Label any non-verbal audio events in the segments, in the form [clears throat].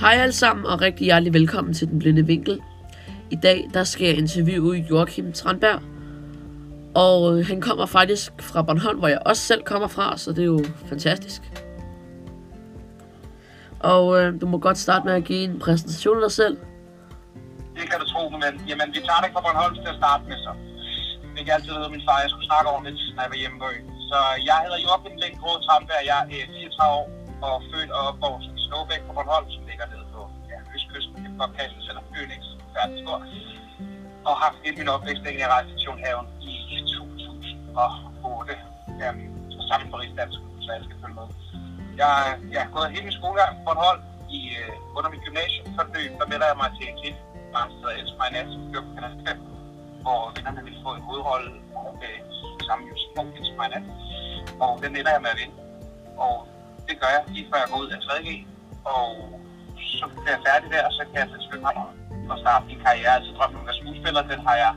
Hej alle sammen og rigtig hjertelig velkommen til Den Blinde Vinkel. I dag der skal jeg interviewe Joachim Tranberg. Og øh, han kommer faktisk fra Bornholm, hvor jeg også selv kommer fra, så det er jo fantastisk. Og øh, du må godt starte med at give en præsentation af dig selv. Det kan du tro, men jamen, vi tager det fra Bornholm til at starte med så. Jeg kan altid hedde min far, jeg skulle snakke ordentligt, når jeg var hjemme på øen. Så jeg hedder Joachim Lindgråd Tranberg, jeg er øh, 34 år og Føn og opvokset i Snåbæk på Bornholm, som ligger nede på ja, Østkysten. Det kan godt kaldes, selvom øen ikke færdig stor. Og har haft hele min opvækst i Rejsestationhaven i 2008. Øhm, så sammen på Rigsdansk, så jeg skal følge med. Jeg, jeg har gået hele min skolegang på Bornholm i, øh, under mit gymnasium. Så løb, der melder jeg mig til en klip, der hedder Elsk mig nat, som kører på Kanal 5, hvor vinderne ville få en hovedrolle øh, sammen med musical, Elsk mig nat. Og den ender jeg med at vinde. Og det gør jeg lige før jeg går ud af 3G. Og så bliver jeg færdig der, og så kan jeg selvfølgelig mig og starte min karriere. Altså drømmen om at være skuespiller, den har jeg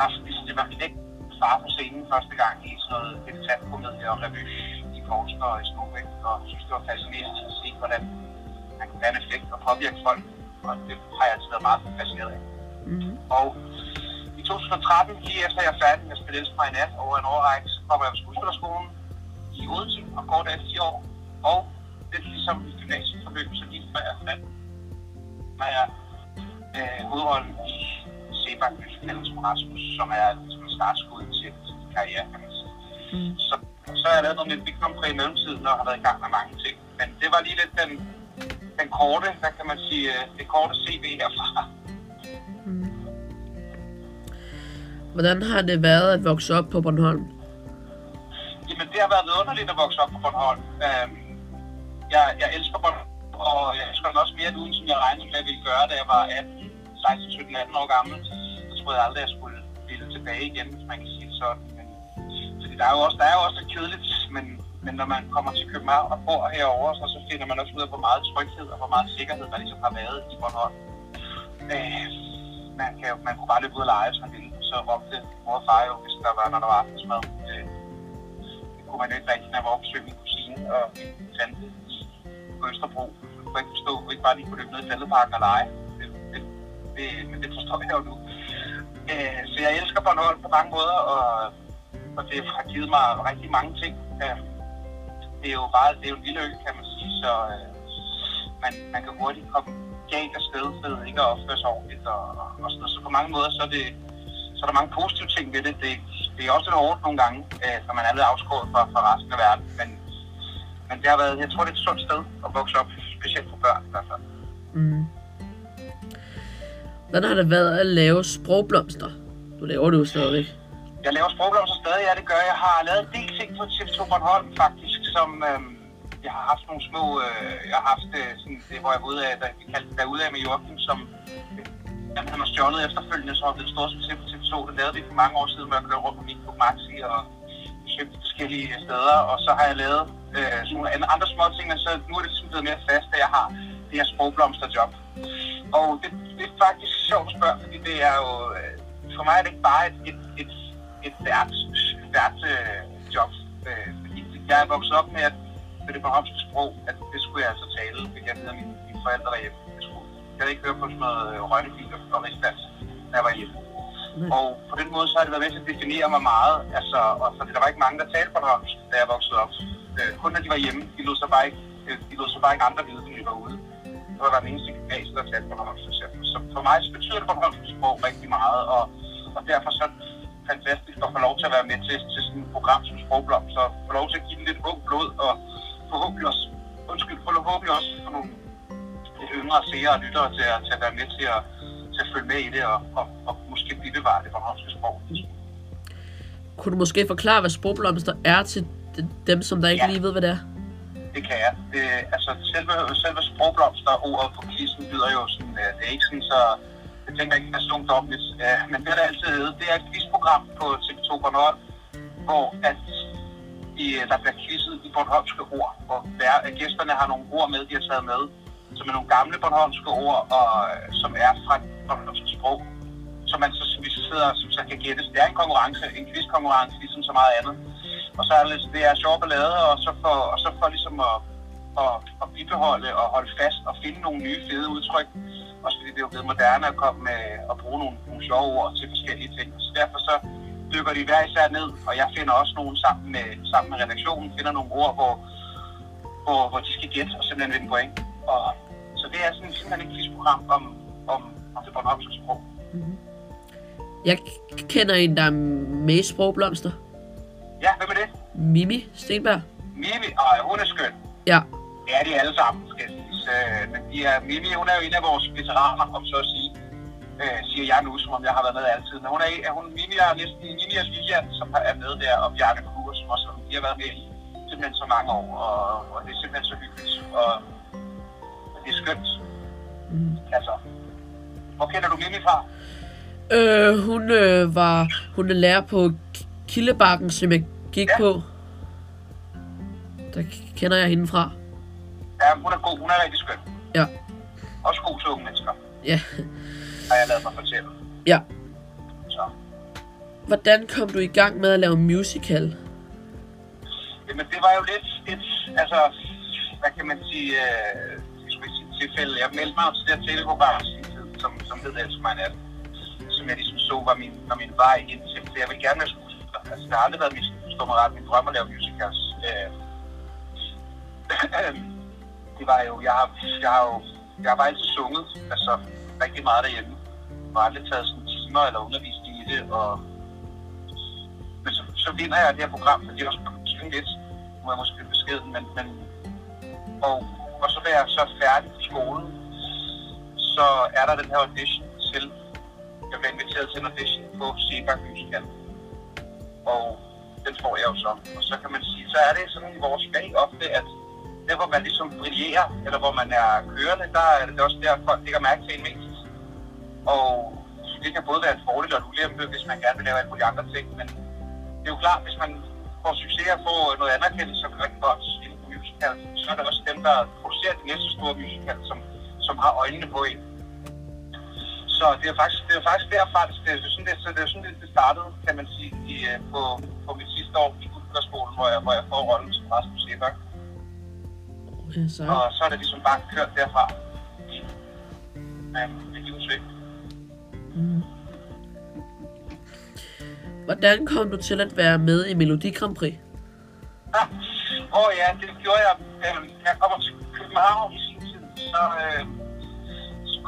haft, ligesom det var min ægte far på scenen første gang i sådan noget debutatkomedie og revy i Poulsen og i Snorbæk, og synes, det var fascinerende at se, hvordan man kan have en effekt og påvirke folk, og det har jeg altid været meget fascineret af. Mm-hmm. Og i 2013, lige efter jeg er færdig med at spille i nat over en årrække, så kommer jeg på skuespillerskolen i Odense og går der 10 år. Og det er ligesom i gymnasieforløb, så jeg er færdig, når jeg øh, hovedrollen i Sebak Musical som Rasmus, som er som en startskud til til karriere, kan man sige. Mm. Så, så har jeg lavet noget med Big i mellemtiden og har været i gang med mange ting. Men det var lige lidt den, den korte, hvad kan man sige, øh, det korte CV herfra. Mm. Hvordan har det været at vokse op på Bornholm? Jamen, det har været underligt at vokse op på Bornholm. Øhm, jeg, jeg elsker Bornholm, og jeg elsker den også mere nu, som jeg regnede med, at jeg ville gøre, da jeg var 18, 16, 17, 18 år gammel. Så troede jeg aldrig, at jeg skulle ville tilbage igen, hvis man kan sige det sådan. Men, fordi der er jo også, der er jo også lidt kedeligt, men, men når man kommer til København og bor herovre, så, så finder man også ud af, hvor meget tryghed og hvor meget sikkerhed, der ligesom har været i Bornholm. Øh, man, kan, man kunne bare løbe ud og lege, hvis man ville. Så råbte mor og far jo, hvis der var, når der var aftensmad. Øh, det kunne man jo ikke rigtig, når jeg var oppe og min kusine og min tante på Østerbro. Jeg kan ikke forstå, at vi ikke bare lige kunne løbe ned i Fældeparken og lege. Det, det, det, men det forstår jeg jo nu. Øh, så jeg elsker Bornholm på mange måder, og, og det har givet mig rigtig mange ting. Øh, det er jo bare det er jo en lille ø, kan man sige, så øh, man, man kan hurtigt komme galt af sted ved ikke at opføre sig ordentligt. Og, og sådan. Så på mange måder, så er, det, så er der mange positive ting ved det. Det, det er også lidt hårdt nogle gange, øh, når man er lidt afskåret fra, fra resten af verden. Men, men det har været, jeg tror, det er et sundt sted at vokse op, specielt for børn i hvert fald. Mm. Hvordan har det været at lave sprogblomster? Du laver det jo stadigvæk. Jeg laver sprogblomster stadig, ja det gør jeg. Jeg har lavet en del ting på TV2 Bornholm faktisk, som øh, jeg har haft nogle små, øh, jeg har haft øh, sådan, det, hvor jeg var ude af, der, vi kaldte det derude af med Joachim, som øh, han har stjålet efterfølgende, så det en stor succes på TV2. Det lavede vi for mange år siden, hvor jeg kørte rundt på min på Maxi og besøgte forskellige steder, og så har jeg lavet øh, sådan nogle andre- små ting, men så nu er det sådan blevet mere fast, at jeg har det her sprogblomsterjob. Og det, det er faktisk sjovt at spørge, fordi det er jo, øh, for mig er det ikke bare et, et, et, et vært, vært øh, job. Øh, fordi jeg er vokset op med, at med det bornholmske sprog, at det skulle jeg altså tale, det jeg ved af mine, mine forældre derhjemme. Jeg, skulle, jeg havde ikke høre på sådan noget øh, røgnefil og, og rigsdansk, da jeg var hjemme. Og på den måde så har det været med til at definere mig meget. Altså, og fordi der var ikke mange, der talte bornholmsk, da jeg voksede op. Øh, kun når de var hjemme, de lå så bare ikke, øh, de lå så bare ikke andre vide, når de var ude. Det var der den eneste gymnasie, der talte Bornholms for eksempel. Så for mig så betyder det Bornholms sprog rigtig meget, og, og derfor så fantastisk at få lov til at være med til, til sådan et program som Sprogblom, så få lov til at give den lidt ung blod, og forhåbentlig også, undskyld, forhåbentlig også for nogle lidt yngre seere og lyttere til at, til at være med til at, til at følge med i det, og, og, og måske bevare det bornholmske sprog. Kunne du måske forklare, hvad sprogblomster er til dem, som der ikke Ja. lige ved, hvad det er? Det kan jeg. Det, altså, selve, selve sprogblomster, ordet på kisten, lyder jo sådan, øh, det er ikke sådan så, jeg tænker ikke, det er så domligt, øh, men det er der altid hedder, det er et quizprogram på TV2 Bornholm, hvor at i, der bliver quizzet i bornholmske ord, hvor hver, gæsterne har nogle ord med, de har taget med, som er nogle gamle bornholmske ord, og, øh, som er fra det bornholmske sprog, som man så, vi sidder som så kan gættes. Det er en konkurrence, en quizkonkurrence, ligesom så meget andet. Og så er det, er det er sjov ballade, og så for, og så for ligesom at, at, at bibeholde og holde fast og finde nogle nye fede udtryk. Også fordi det er jo blevet moderne at komme med at bruge nogle, nogle sjove ord til forskellige ting. Så derfor så dykker de hver især ned, og jeg finder også nogle sammen med, sammen med redaktionen, finder nogle ord, hvor, hvor, hvor de skal gætte og simpelthen vinde point. Og, så det er sådan, simpelthen et quizprogram om, om, om det bornholmske sprog. Mm-hmm. Jeg kender en, der er med i Sprogblomster. Ja, hvem er det? Mimi Stenberg. Mimi, og hun er skøn. Ja. Det er de alle sammen, skal jeg sige. Øh, Men de er, Mimi, hun er jo en af vores veteraner, om så at sige. Øh, siger jeg nu, som om jeg har været med altid. Men hun er, hun, Mimi er næsten Mimi og Lilian, som er med der, og Bjarne Kuger, som også de har været med i simpelthen så mange år. Og, og det er simpelthen så hyggeligt. Og, og det er skønt. Mm. Altså, hvor kender du Mimi fra? Øh, hun øh, var hun er lærer på Kildebakken, som jeg gik Ja. på. Der kender jeg hende fra. Ja, hun er god. Hun er rigtig skøn. Ja. Også god til unge mennesker, Ja. har jeg lavet mig fortælle. Ja. Så. Hvordan kom du i gang med at lave musical? Jamen, det var jo lidt et, altså, hvad kan man sige, øh, tilfælde. Jeg meldte mig til det her teleprogram i sin tid, som, som hed Elsker mig nat, som jeg ligesom så var min, var min vej ind til, for jeg vil gerne skuespiller. Altså, det har aldrig været min, stå mig ret, min drøm at lave musicals. Øh, [clears throat] det var jo, jeg har, jeg har jo, jeg har bare altid sunget, altså, rigtig meget derhjemme. Jeg har aldrig taget sådan timer eller undervisning i det, og men så, så vinder jeg det her program, fordi jeg også kan synge lidt. Nu jeg måske beskeden, men, men og, og så da jeg så færdig på skolen, så er der den her audition til, jeg bliver inviteret til en audition på Sebak Musical. Og den får jeg jo så. Og så kan man sige, så er det sådan i vores fag ofte, at der hvor man ligesom brillerer, eller hvor man er kørende, der er det også der, folk lægger mærke til en mest. Og det kan både være en fordel og en ulempe, hvis man gerne vil lave alle mulige andre ting, men det er jo klart, hvis man får succes og får noget anerkendelse som rigtig godt inden for musical, så er det også dem, der producerer de næste store musical, som, som har øjnene på en. Så det er faktisk, det er faktisk derfra, det, det, er sådan, det, så det er sådan, det, det startede, kan man sige, i, øh, på, på mit sidste år i Guldgårdsskolen, hvor jeg, hvor jeg får rollen som Rasmus Sebak. Ja, så. Og så er det ligesom bare kørt derfra. Det er jo svært. Mm. Hvordan kom du til at være med i Melodi Grand Prix? Åh oh, ja, det gjorde jeg. Øh, Jeg kommer til København i sin tid, så, øh, så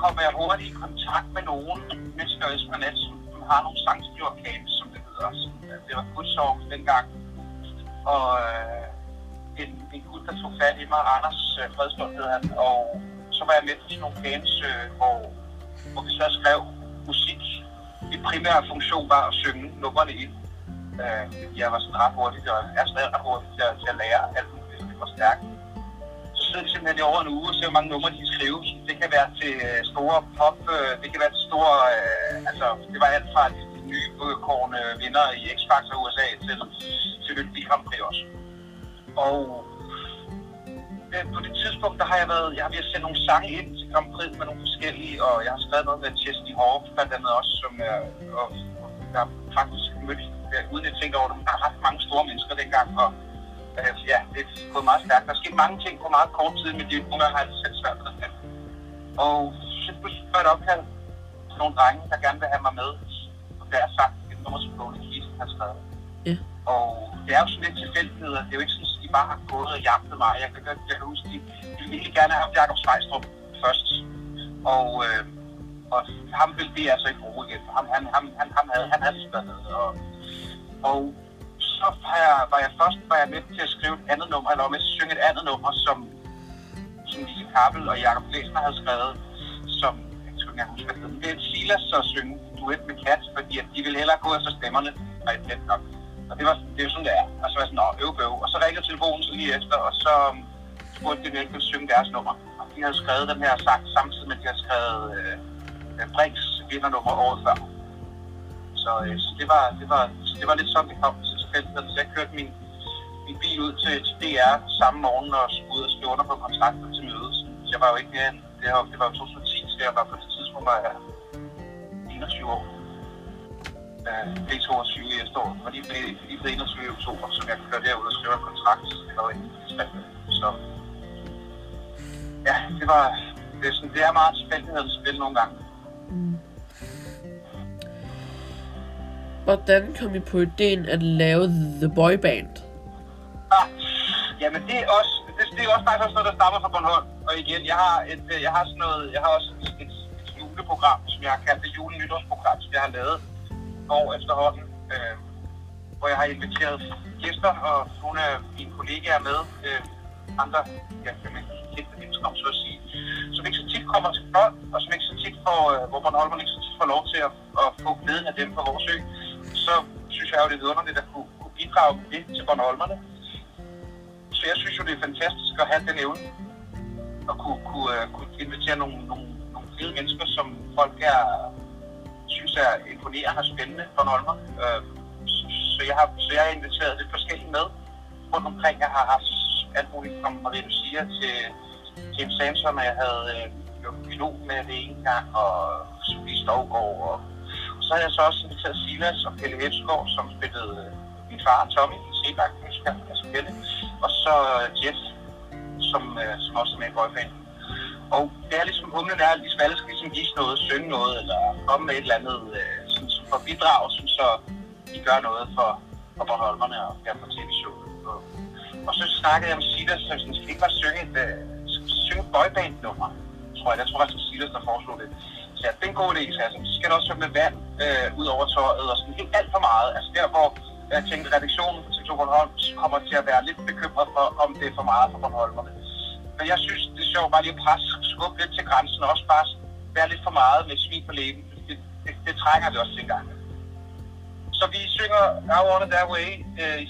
kommer jeg hurtigt i kontakt med nogen mennesker i Esmanet, som som har nogle sangskrivercamps, som det hedder. Så, Det var Gudsorg dengang. Og øh, en, en gut, der tog fat i mig, Anders øh, Fredslund hed han, og så var jeg med til nogle camps, øh, hvor, hvor vi så skrev musik. Min primære funktion var at synge nummerne ind. Øh, jeg var sådan ret hurtigt, og er stadig ret hurtigt til, at- til at lære alt muligt, det var stærkt. Så sidder vi simpelthen i over en uge og ser, hvor mange numre de kan. Det kan være til øh, store pop, øh, det kan være til store, øh, altså det var alt fra de, nye udkårende vinder i X-Factor USA til, til Melodi Grand Prix også. Og øh, på det tidspunkt, der har jeg været, jeg har ved sendt nogle sange ind til Grand Prix med nogle forskellige, og jeg har skrevet noget med Chesney Hawk, blandt andet også, som jeg, og, og jeg faktisk mødt, ja, uden at tænke over det, der er ret mange store mennesker dengang, og øh, ja, det er gået meget stærkt. Der er sket mange ting på meget kort tid, men det nogle gange har jeg selv svært ved. Og så var et opkald til nogle drenge, der gerne vil have mig med, og der er sagt et nummer, som Bonnie Kisten har skrevet. Ja. Og det er jo sådan lidt tilfældigheder. Det er jo ikke sådan, at de bare har gået og jagtet mig. Jeg kan, jeg kan huske, de, de ville gerne have Jacob Svejstrup først. Og, øh, og ham ville det altså ikke bruge igen. Ham, han, ham, han, ham havde, han havde ligesom været med. Og, og så har jeg, var jeg først var jeg med til at skrive et andet nummer, eller var med at synge et andet nummer, som, som Lise Kappel og Jakob Læsner havde skrevet, som, jeg tror ikke engang det er Silas så synge duet med Kat, fordi at de ville hellere gå efter stemmerne, og ikke let nok. Og det, var, det er sådan, det er. Og så var jeg sådan, åh, øv, øv. Og så ringede telefonen så lige efter, og så øhm, spurgte de, om jeg ville synge deres nummer. Og de havde skrevet den her sang samtidig med, at de havde skrevet øh, øh, Brinks vindernummer året før. Så, øh, så det, var, det, var, så det var lidt sådan, det kom til tilfældigheden. Så jeg kørte min, min bil ud til, til DR samme morgen og skulle ud og skrive under på kontrakten til jeg var jo ikke mere end, det var, det var jo 2010, så jeg var på det tidspunkt, var jeg 21 år. Øh, blev 22 i efteråret, og lige blev, lige blev 21 i oktober, så jeg kørte derud og skrev en kontrakt, eller en Så, ja, det var, det er, sådan, det er meget tilfældighedens spil nogle gange. Hvordan kom I på ideen at lave The Boy Band? Ah, jamen det er også, det, det er også faktisk også noget, der stammer fra Bornholm. Og igen, jeg har, et, øh, jeg har sådan noget, jeg har også et, et, et juleprogram, som jeg har kaldt det julenytårsprogram, som jeg har lavet år efterhånden. Øh, hvor jeg har inviteret gæster, og nogle af mine kollegaer med. Øh, andre, ja, jeg kendte mennesker, om så at sige, som ikke så tit kommer til folk, og som ikke så tit får, øh, hvor Bornholm ikke så tit får lov til at, at få glæden af dem på vores ø. Så synes jeg jo, det er vidunderligt at kunne, kunne bidrage det til Bornholmerne. Så jeg synes jo, det er fantastisk at have den evne at kunne, kunne, øh, kunne invitere nogle, nogle, nogle fede mennesker, som folk er, synes er imponerende og spændende Bornholmer. Uh, øh, så, jeg har, så jeg har inviteret lidt forskellige med rundt omkring. Jeg har haft alt muligt fra Marie Lucia til James Samson, og jeg havde øh, pilot med det ene gang, og Sofie Stovgaard, og, og så har jeg så også inviteret Silas og Pelle Hetsgaard, som spillede øh, min far Tommy i Sebak, altså Pelle, og så øh, Jeff, som, øh, som også er med i boyband. Og det er ligesom humlen er, at ligesom alle skal ligesom vise noget, synge noget, eller komme med et eller andet, øh, sådan, som for bidrag, som så de gør noget for, for Bornholmerne og derfor tv-showet. Og, og så snakkede jeg med Silas, så sådan, skal ikke bare synge et, uh, synge et boyband-nummer, tror jeg. Jeg tror faktisk, Silas, der foreslog det. Så ja, det er en god idé, så altså, så skal der også være med vand øh, ud over tøjet, og sådan helt alt for meget. Altså der, hvor jeg tænkte, redaktionen på TV2 Bornholm kommer til at være lidt bekymret for, om det er for meget for Bornholmerne. Men jeg synes, det er sjovt bare lige at presse, skubbe lidt til grænsen, og også bare være lidt for meget med svin på læben. Det, det, det trænger det også til gang. Så vi synger I Want It That Way øh,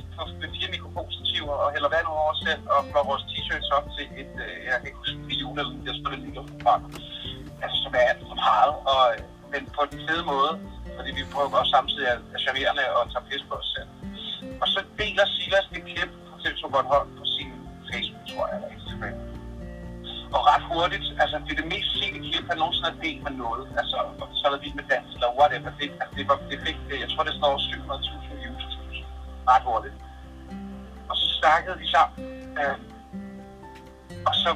med fire mikrofonstativer og hælder vand over os selv og flår vores t-shirts op til et, øh, jeg kan ikke huske, det jul eller der spiller lige fra. Altså, som er alt for meget, og, men på den fede måde, fordi vi prøver også samtidig at være charmerende og tage pis på os selv. Og så deler Silas det klip på TV2 Bornholm på sin Facebook, tror jeg, eller Instagram. Og ret hurtigt, altså det er det mest sete klip, han nogensinde har delt med noget. Altså, så er der vild med dans, eller whatever. Det, altså, det, var, det fik, jeg tror, det står 700.000 views. Ret hurtigt. Og så snakkede de sammen. Øh, og så,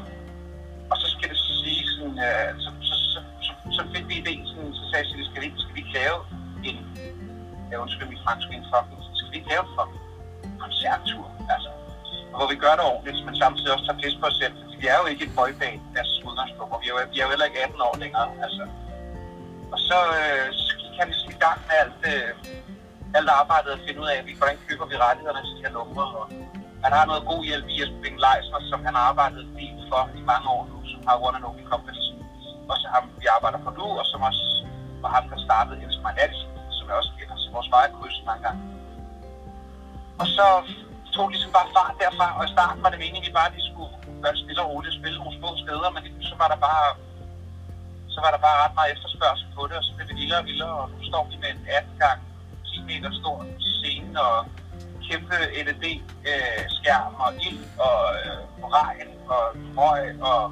og så skal det sige sådan, øh, så, så, så, så, så fik vi idéen sådan, så sagde jeg, skal vi, skal vi lave en, jeg undskyld mit franske, en fucking, skal vi lave en fucking koncerttur, altså hvor vi gør det ordentligt, men samtidig også tager pis på os selv. Vi er jo ikke et boyband, deres udgangspunkt, og vi er, jo, vi er jo heller ikke 18 år længere. Altså. Og så, øh, så gik han ligesom i gang med alt, øh, alt arbejdet at finde ud af, hvordan køber vi rettighederne til de her numre. Og han har noget god hjælp i Jesper Bing Leisner, som han har arbejdet fint for i mange år nu, som har One and Only Company, som også ham, vi arbejder for nu, og som også var ham, der startede Elsker mig Nattis, som jeg også kender, som vores vejekryds mange gange. Og så tog ligesom bare fart derfra, og i starten var det meningen, at vi bare lige skulle gøre stille og roligt spille nogle små steder, men så var der bare så var der bare ret meget efterspørgsel på det, og så blev det vildere og vildere, og nu står vi med en 18 gang 10 meter stor scene og kæmpe LED-skærm og ild og øh, regn og røg og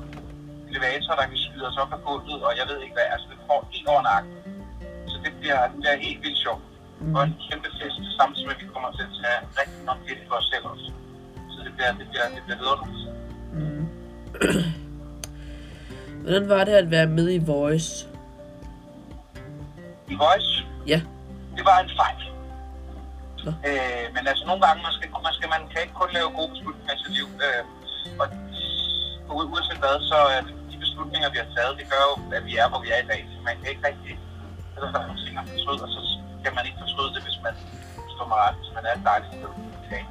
elevator, der kan skyde os op af gulvet, og jeg ved ikke hvad, altså det får helt over nakken. Så det bliver, det bliver helt vildt sjovt mm. og en kæmpe fest, samtidig med at vi kommer til at tage rigtig nok fedt for os selv også. Så det bliver, det bliver, det bliver vidunderligt. [clears throat] Hvordan var det at være med i Voice? I Voice? Ja. Det var en fejl. Øh, men altså nogle gange, man, skal, man, skal, man kan ikke kun lave gode beslutninger i sit liv. Øh, og uanset hvad, så er de beslutninger, vi har taget, det gør jo, at vi er, hvor vi er i dag. Så man kan ikke rigtig... Det er nogle ting, der fortryde, og så kan man ikke fortryde det, hvis man står mig ret, hvis man er et dejligt sted i dag.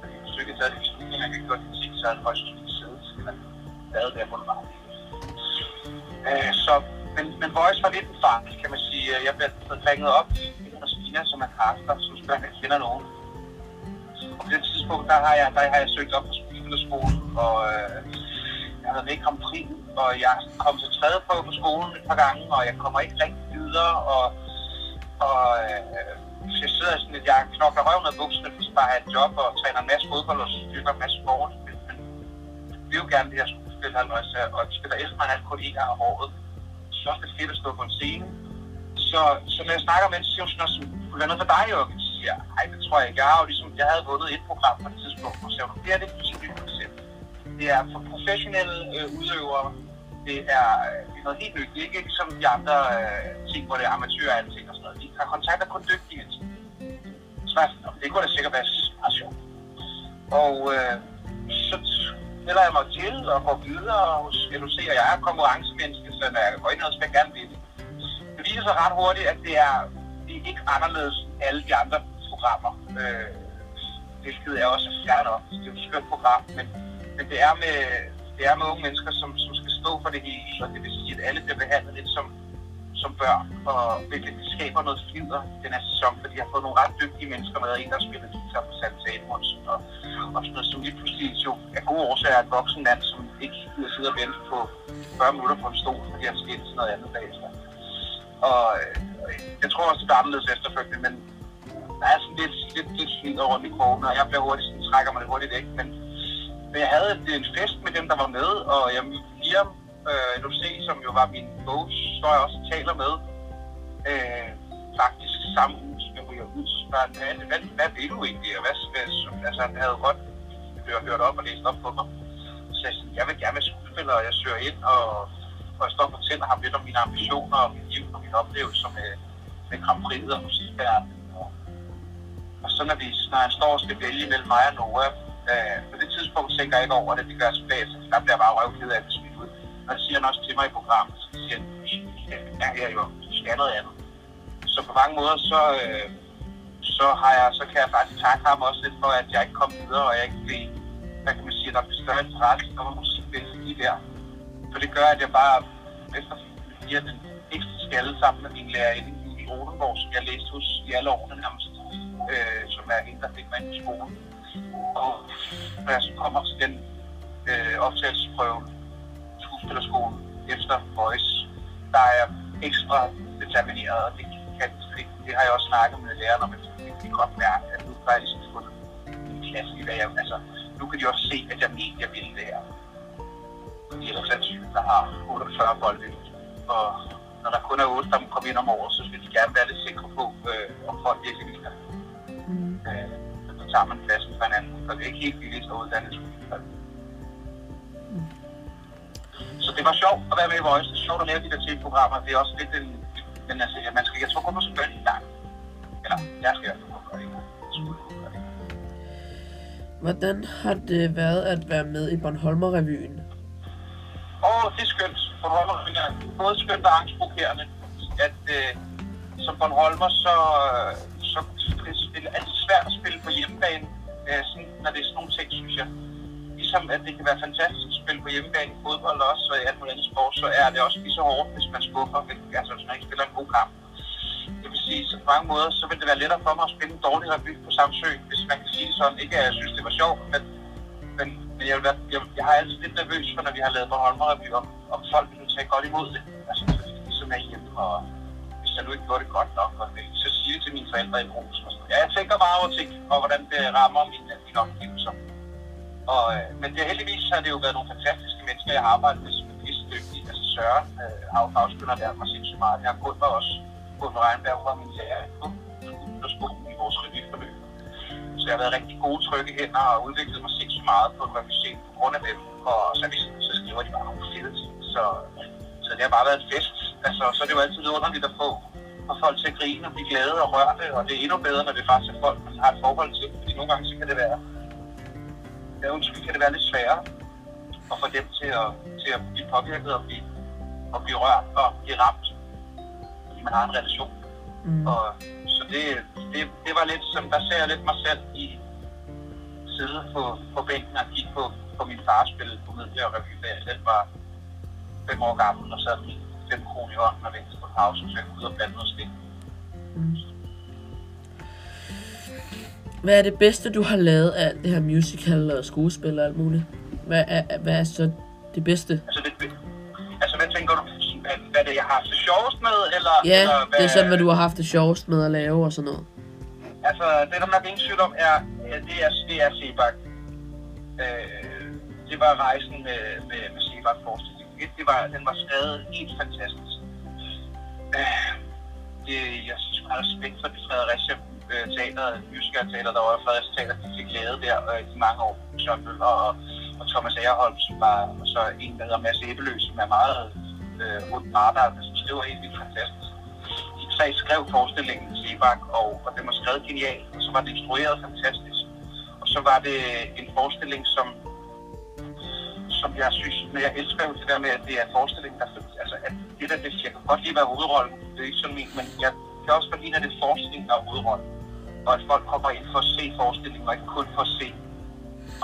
Fordi hvis du ikke har taget de beslutninger, man kan godt lide ting, så er det højst sandsynligt sidde, lavet kan man der, hvor. Øh, så, men, men Voice var lidt en fart, kan man sige. Jeg blev ringet op af Stina, som er kaster, som spørger, om jeg kender nogen. Og på det tidspunkt, der har jeg, der har jeg søgt op på skolen, og øh, jeg havde været med i og jeg kom til tredje prøve på skolen et par gange, og jeg kommer ikke rigtig videre, og og øh, jeg sidder sådan lidt, jeg knokler røven af bukserne, for bare have et job og træner en masse fodbold og styrker en masse sport. Men, men vi vil jo gerne det, jeg skulle spille halvøjse, og de spiller alt end alt gang om året. Så er det fedt at stå på en scene. Så, så når jeg snakker med hende, så siger hun sådan noget, kunne være noget for dig, Jørgen? Så siger jeg, nej, det tror jeg ikke. Jeg, har ligesom, jeg havde vundet et program på det tidspunkt, og så siger hun, det er det helt nyt koncept. det er for professionelle øh, udøvere. Det er, øh, det er noget helt nyt. Det er ikke som de andre øh, ting, hvor det er amatører og ting og sådan noget. De har kontakter kun dygtige mennesker. Så var jeg sådan, det kunne da sikkert være meget sjovt. Og øh, så stiller jeg mig til og går videre hos LOC, og jeg er konkurrencemenneske, så når jeg går ind og skal gerne vinde. Det viser sig ret hurtigt, at det er, det er ikke anderledes end alle de andre programmer. Øh, hvilket er også fair nok. Det er jo et skønt program, men, men det, er med, det er med unge mennesker, som, som skal stå for det hele, og det vil sige, at alle bliver behandlet lidt som, som børn, og hvilket skaber noget flider den her sæson, fordi jeg har fået nogle ret dygtige mennesker med, en der spiller guitar på Santa Edmundsen, og, og sådan noget, som lige pludselig jo af gode årsager er et voksen mand, som ikke gider sidde og vente på 40 minutter på en stol, fordi han skal ind til noget andet bagefter. Og og jeg tror også, det er anderledes efterfølgende, men der er sådan lidt, lidt, lidt slidt rundt i krogen, og jeg bliver hurtigt, sådan, trækker mig det hurtigt væk, men, men jeg havde en, en fest med dem, der var med, og jeg Liam, øh, LOC, som jo var min coach, hvor jeg også taler med, øh, faktisk samme uge, som jeg ryger ud, så hvad, hvad, hvad vil du egentlig, og hvad, hvad, altså han havde godt hørt, hørt op og læst op på mig, så jeg sagde, jeg vil gerne være skuespiller, og jeg søger ind, og, og jeg står og fortæller ham lidt om mine ambitioner, og mit liv, og min oplevelse med, med Grand Prix og musikverdenen. og og så når, vi, når jeg står og skal vælge mellem mig og Noah, øh, på det tidspunkt tænker jeg ikke over det, det gør jeg så der bliver jeg bare røvked af det der siger han også til mig i programmet, så siger han, vi er her jo, du skal noget andet. Så på mange måder, så, øh, så, har jeg, så kan jeg faktisk takke ham også lidt for, at jeg ikke kom videre, og jeg ikke blev, hvad kan man sige, der blev større interesse for musikbillede lige der. For det gør, at jeg bare efter bliver den ekstra skalle sammen med min lærerinde i Rodenborg, som jeg læste hos i alle årene nærmest øh, som er en, der fik mig ind i skolen. Og når jeg så kommer til den øh, optagelsesprøve, skuespillerskolen, efter Voice, der er ekstra determineret, og det, kan, det, det har jeg også snakket med lærerne om, at det kan godt mærke, at nu har jeg ligesom fundet en klasse i, hvad jeg, altså, nu kan de også se, at jeg mener, jeg vil det her. Fordi ellers er det der har 48 bolde, og når der kun er 8, der kommer ind om året, så vil de gerne være lidt sikre på, øh, om folk virkelig vil det. Mm. Øh, så tager man pladsen for hinanden, for det er ikke helt billigt at uddanne. Så det var sjovt at være med i Voice. Det er sjovt at lave de der TV-programmer. Det er også lidt en... Men altså, man skal, jeg tror kun på skøn i gang. Eller, jeg skal i hvert fald gøre det. Hvordan har det været at være med i Bornholmer-revyen? Åh, oh, det er skønt. Bornholmer-revyen er både skønt og angstprovokerende. At øh, som Bornholmer, så, så det er altid svært at spille på hjemmebane, øh, sådan, når det er sådan nogle ting, synes jeg. Ligesom at det kan være fantastisk at spille på hjemmebane i fodbold også, og i alt muligt andet sport, så er det også lige så hårdt, hvis man skuffer, altså hvis man ikke spiller en god kamp. Det vil sige, så på mange måder, så vil det være lettere for mig at spille en dårlig revy på Samsø, hvis man kan sige det sådan. Ikke at jeg synes, det var sjovt, men, men, men jeg, vil være, jeg, jeg, har altid lidt nervøs for, når vi har lavet Bornholmer Revy, om, om folk vil tage godt imod det. Altså, så de ligesom er hjemme, og hvis jeg nu ikke gjorde det godt nok, og så sige det til mine forældre i Ros. Ja, jeg tænker meget over ting, og hvordan det rammer mine, mine omgivelser. Og, øh, men det, heldigvis har det jo været nogle fantastiske mennesker, jeg har arbejdet med, som er pisse dygtige. Altså Søren øh, har jo fagspiller lært mig sindssygt meget. Jeg har kun mig også gået med Regnberg, var min lærer på skolen i vores revyforløb. Så jeg har været rigtig gode, trygge hænder og udviklet mig sindssygt meget på en på grund af dem. Og så, så skriver de bare nogle fede ting. Så, så det har bare været en fest. Altså, så er det jo altid underligt at få og folk til at grine og blive glade og rørte, og det er endnu bedre, når det faktisk er folk, man har et forhold til, fordi nogle gange så kan det være, undskyld, kan det være lidt sværere at få dem til at, til at blive påvirket og blive, og blive rørt og blive ramt, fordi man har en relation. Mm. Og, så det, det, det var lidt som, der ser jeg lidt mig selv i sidde på, på bænken og kigge på, på min far spille komedie og revy, da jeg selv var fem år gammel og sad med fem kroner i hånden og ventede på pause, så jeg kunne ud og blande noget slik. Mm. Hvad er det bedste, du har lavet af det her musical og skuespil og alt muligt? Hvad er, hvad er så det bedste? Altså, det, altså hvad tænker du? Hvad, hvad det, jeg har haft det sjovest med? Eller, ja, eller, hvad, det er sådan, hvad du har haft det sjovest med at lave og sådan noget. Altså, det der nok ingen tvivl om, er, det er, det er Sebak. Øh, det var rejsen med, med, med Sebak forestilling. Det var, den var skrevet helt fantastisk. Øh, det, jeg synes, har respekt for det Fredericia Øh, teater, musical teater, der var Frederiks Teater, de fik lavet der øh, i mange år. John Møller og og Thomas Agerholm, som var og så en, der hedder Mads Æbeløs, som er meget øh, rundt arbejde, som skriver helt vildt fantastisk. De tre skrev forestillingen til Sebak, og, og den var skrevet genialt, og så var det instrueret fantastisk. Og så var det en forestilling, som som jeg synes, men jeg elsker jo det der med, at det er en forestilling, der, altså, at det der, det, jeg kan godt lide at være hovedrollen, det er ikke sådan min, men jeg kan også godt lide, at det er forestillingen, der er hovedrollen. Og at folk kommer ind for at se forestillingen, og ikke kun for at se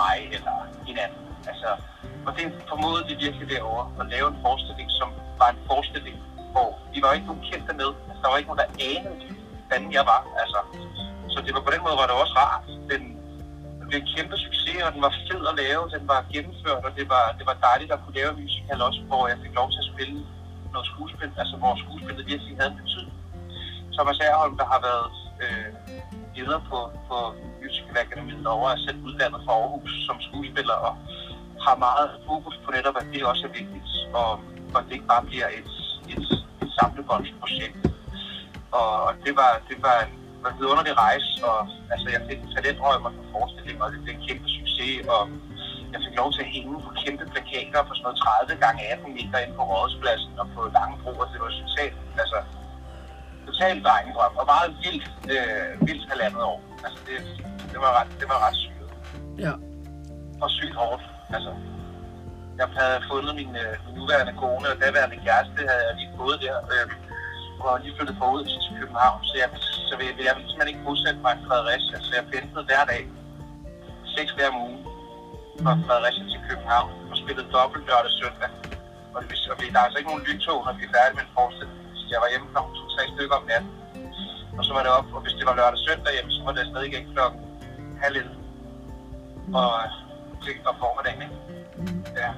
mig eller hinanden. Altså, og det formodede de virkelig derovre, at lave en forestilling, som var en forestilling, hvor vi var ikke nogen kendte med. Altså, der var ikke nogen, der anede, hvordan jeg var. Altså, så det var på den måde var det også rart. Den, det blev en kæmpe succes, og den var fed at lave, den var gennemført, og det var, det var dejligt at kunne lave en musical også, hvor jeg fik lov til at spille noget skuespil, altså hvor skuespillet virkelig havde en betydning. Thomas Erholm, der har været leder på, på Musical Academy over, er selv uddannet fra Aarhus som skuespiller, og har meget fokus på netop, at det også er vigtigt, og, og det ikke bare bliver et, et, et samlebåndsprojekt. Og, og det var, det var en, var en rejse, og altså, jeg fik talentrømmer for forestillingen, og det blev en kæmpe succes, og jeg fik lov til at hænge på kæmpe plakater på sådan noget 30 gange 18 meter ind på Rådhuspladsen og på Langebro, og det var totalt, altså, totalt drengedrøm, og meget vildt, øh, vildt halvandet år. Altså, det, det, var ret, det var ret sygt. Ja. Og sygt hårdt, altså. Jeg havde fundet min, øh, min nuværende kone og daværende kæreste, havde jeg lige fået der, øh, og lige flyttet Odense til København, så jeg, så jeg, jeg ville simpelthen ikke bosætte mig i Fredericia, så jeg pendlede hver dag, seks hver om ugen, fra Fredericia til København, og spillede dobbelt lørdag søndag. Og, det, og der er altså ikke nogen lyttog, når vi er færdige med en forestilling. Jeg var hjemme klokken to-tre stykker om natten. Og så var det op, og hvis det var lørdag søndag hjemme, så var det stadig ikke klokken halv 11. Og til om formiddagen, ikke? Ja.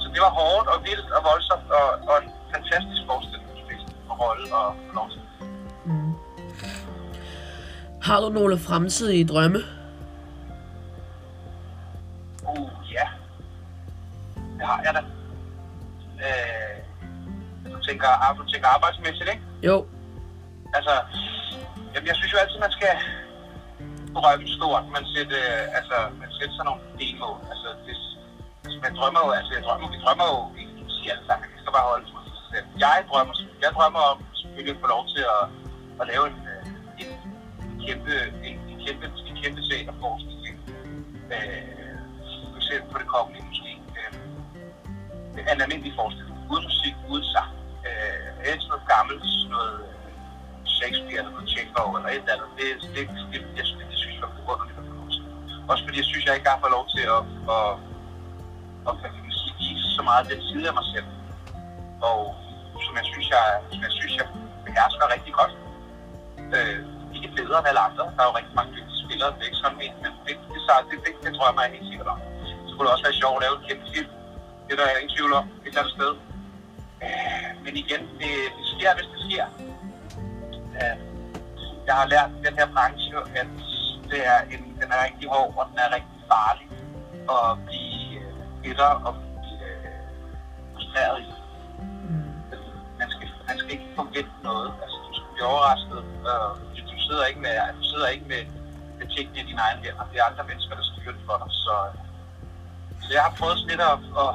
Så det var hårdt og vildt og voldsomt, og, og en fantastisk forestilling og rolle og lov til. Mm. Har du nogle fremtidige drømme? Uh, ja. Det har jeg da. Øh, tænker, du tænker arbejdsmæssigt, ikke? Jo. Altså, jamen, jeg synes jo altid, man skal drømme stort. Man sætter, altså, man sætter sig nogle delmål. Altså, det, altså, man drømmer jo, altså, jeg drømmer, vi drømmer jo, vi siger alle sammen, vi skal bare holde sig selv. Jeg drømmer, jeg drømmer om selvfølgelig at få lov til at, at lave en, en, en kæmpe, en, en kæmpe, en kæmpe teaterforskning. Øh, for eksempel på det kongelige måske. Øh, en almindelig forestilling. Uden musik, uden sang. Helst noget gammelt, noget øh, Shakespeare eller noget Tjekov eller et eller andet. Det, det, det, jeg, synes, det synes jeg er forunderligt at få lov til. Også fordi jeg synes, jeg ikke har fået lov til at, at, at, at, at sige, vise så meget den side af mig selv. Og som jeg synes, jeg, som jeg, synes, jeg behersker rigtig godt. Øh, ikke bedre end alle andre. Der er jo rigtig mange dygtige spillere, det er ikke sådan, men det, det, det, det, det, det tror jeg mig helt sikkert om. Så kunne det også være sjovt at lave en kæmpe film. Det der er der ingen tvivl om, et eller andet sted. Øh, men igen, det, det sker, hvis det sker. Øh, jeg har lært den her branche, at det er en, den er rigtig hård, og den er rigtig farlig at blive bitter og blive øh, frustreret i. Man skal, man skal ikke forvente noget. Altså, du skal blive overrasket. Øh, du, du, sidder ikke med, du sidder ikke med, med tingene i dine egne hænder. Det er andre mennesker, der styrer det for dig. Så, så jeg har prøvet lidt at, at,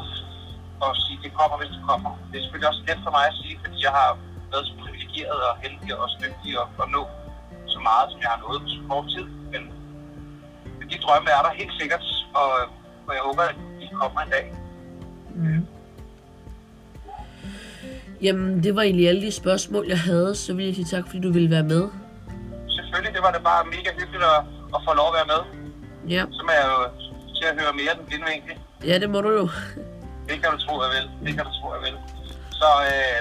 at sige, at det kommer, hvis det kommer. Det er selvfølgelig også let for mig at sige, fordi jeg har været så privilegeret og heldig og dygtig at, at nå så meget, som jeg har nået på så kort tid. Men, men de drømme er der helt sikkert, og, og jeg håber, at de kommer en dag. Mm. Jamen, det var egentlig alle de spørgsmål, jeg havde. Så vil jeg sige tak, fordi du ville være med. Selvfølgelig, det var da bare mega hyggeligt at, at få lov at være med. Ja. Så er jeg jo til at høre mere den blinde vinkel. Ja, det må du jo. Det kan du tro, jeg vil. Det kan du tro, jeg vil. Så øh,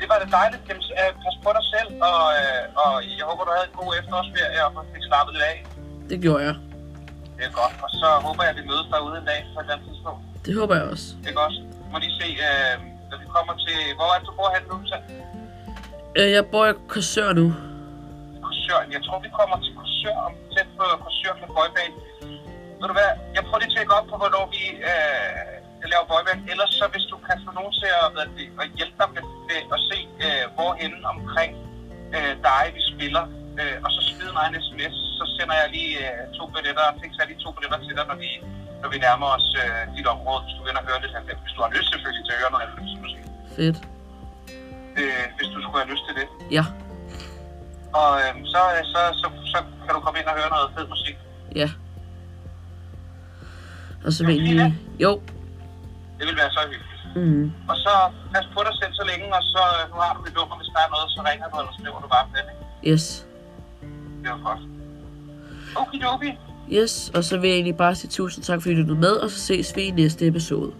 det var det dejligt. Jamen, øh, pas på dig selv, og, øh, og jeg håber, du havde en god efterårsferie, og fik slappet lidt af. Det gjorde jeg. Det er godt. Og så håber jeg, at vi mødes derude en dag på et andet tidspunkt. Det håber jeg også. Det er godt. Må lige se, øh, når vi kommer til... Hvor er det, du bor hen nu? Så? Øh, jeg bor i Korsør nu. Korsør. Jeg tror, vi kommer til Korsør, om tæt på Korsør boyband. Ved du hvad, jeg prøver lige at tjekke op på, hvornår vi øh, laver boyband. Ellers så, hvis du kan få nogen til at, at hjælpe dig med, at se, øh, hvorhenne omkring øh, dig, vi spiller. Øh, og så smid mig en sms, så sender jeg lige øh, to billetter, fikser jeg lige to billetter til dig, når vi, når vi nærmer os øh, dit område, hvis du vil høre lidt 90. Hvis du har lyst selvfølgelig til at høre noget 90 musik. Fedt. Øh, hvis du skulle have lyst til det. Ja. Og øh, så, så, så, så, kan du komme ind og høre noget fed musik. Ja. Og så vil jeg lige... Jo. Det vil være så hyggeligt. Mm. Og så pas på dig selv så længe, og så øh, nu har du mit nummer, hvis der er noget, så ringer du, eller skriver du bare den. ikke? Yes. Det jo godt. Okay, okay. Yes. Og så vil jeg egentlig bare sige tusind tak, fordi du er med, og så ses vi i næste episode.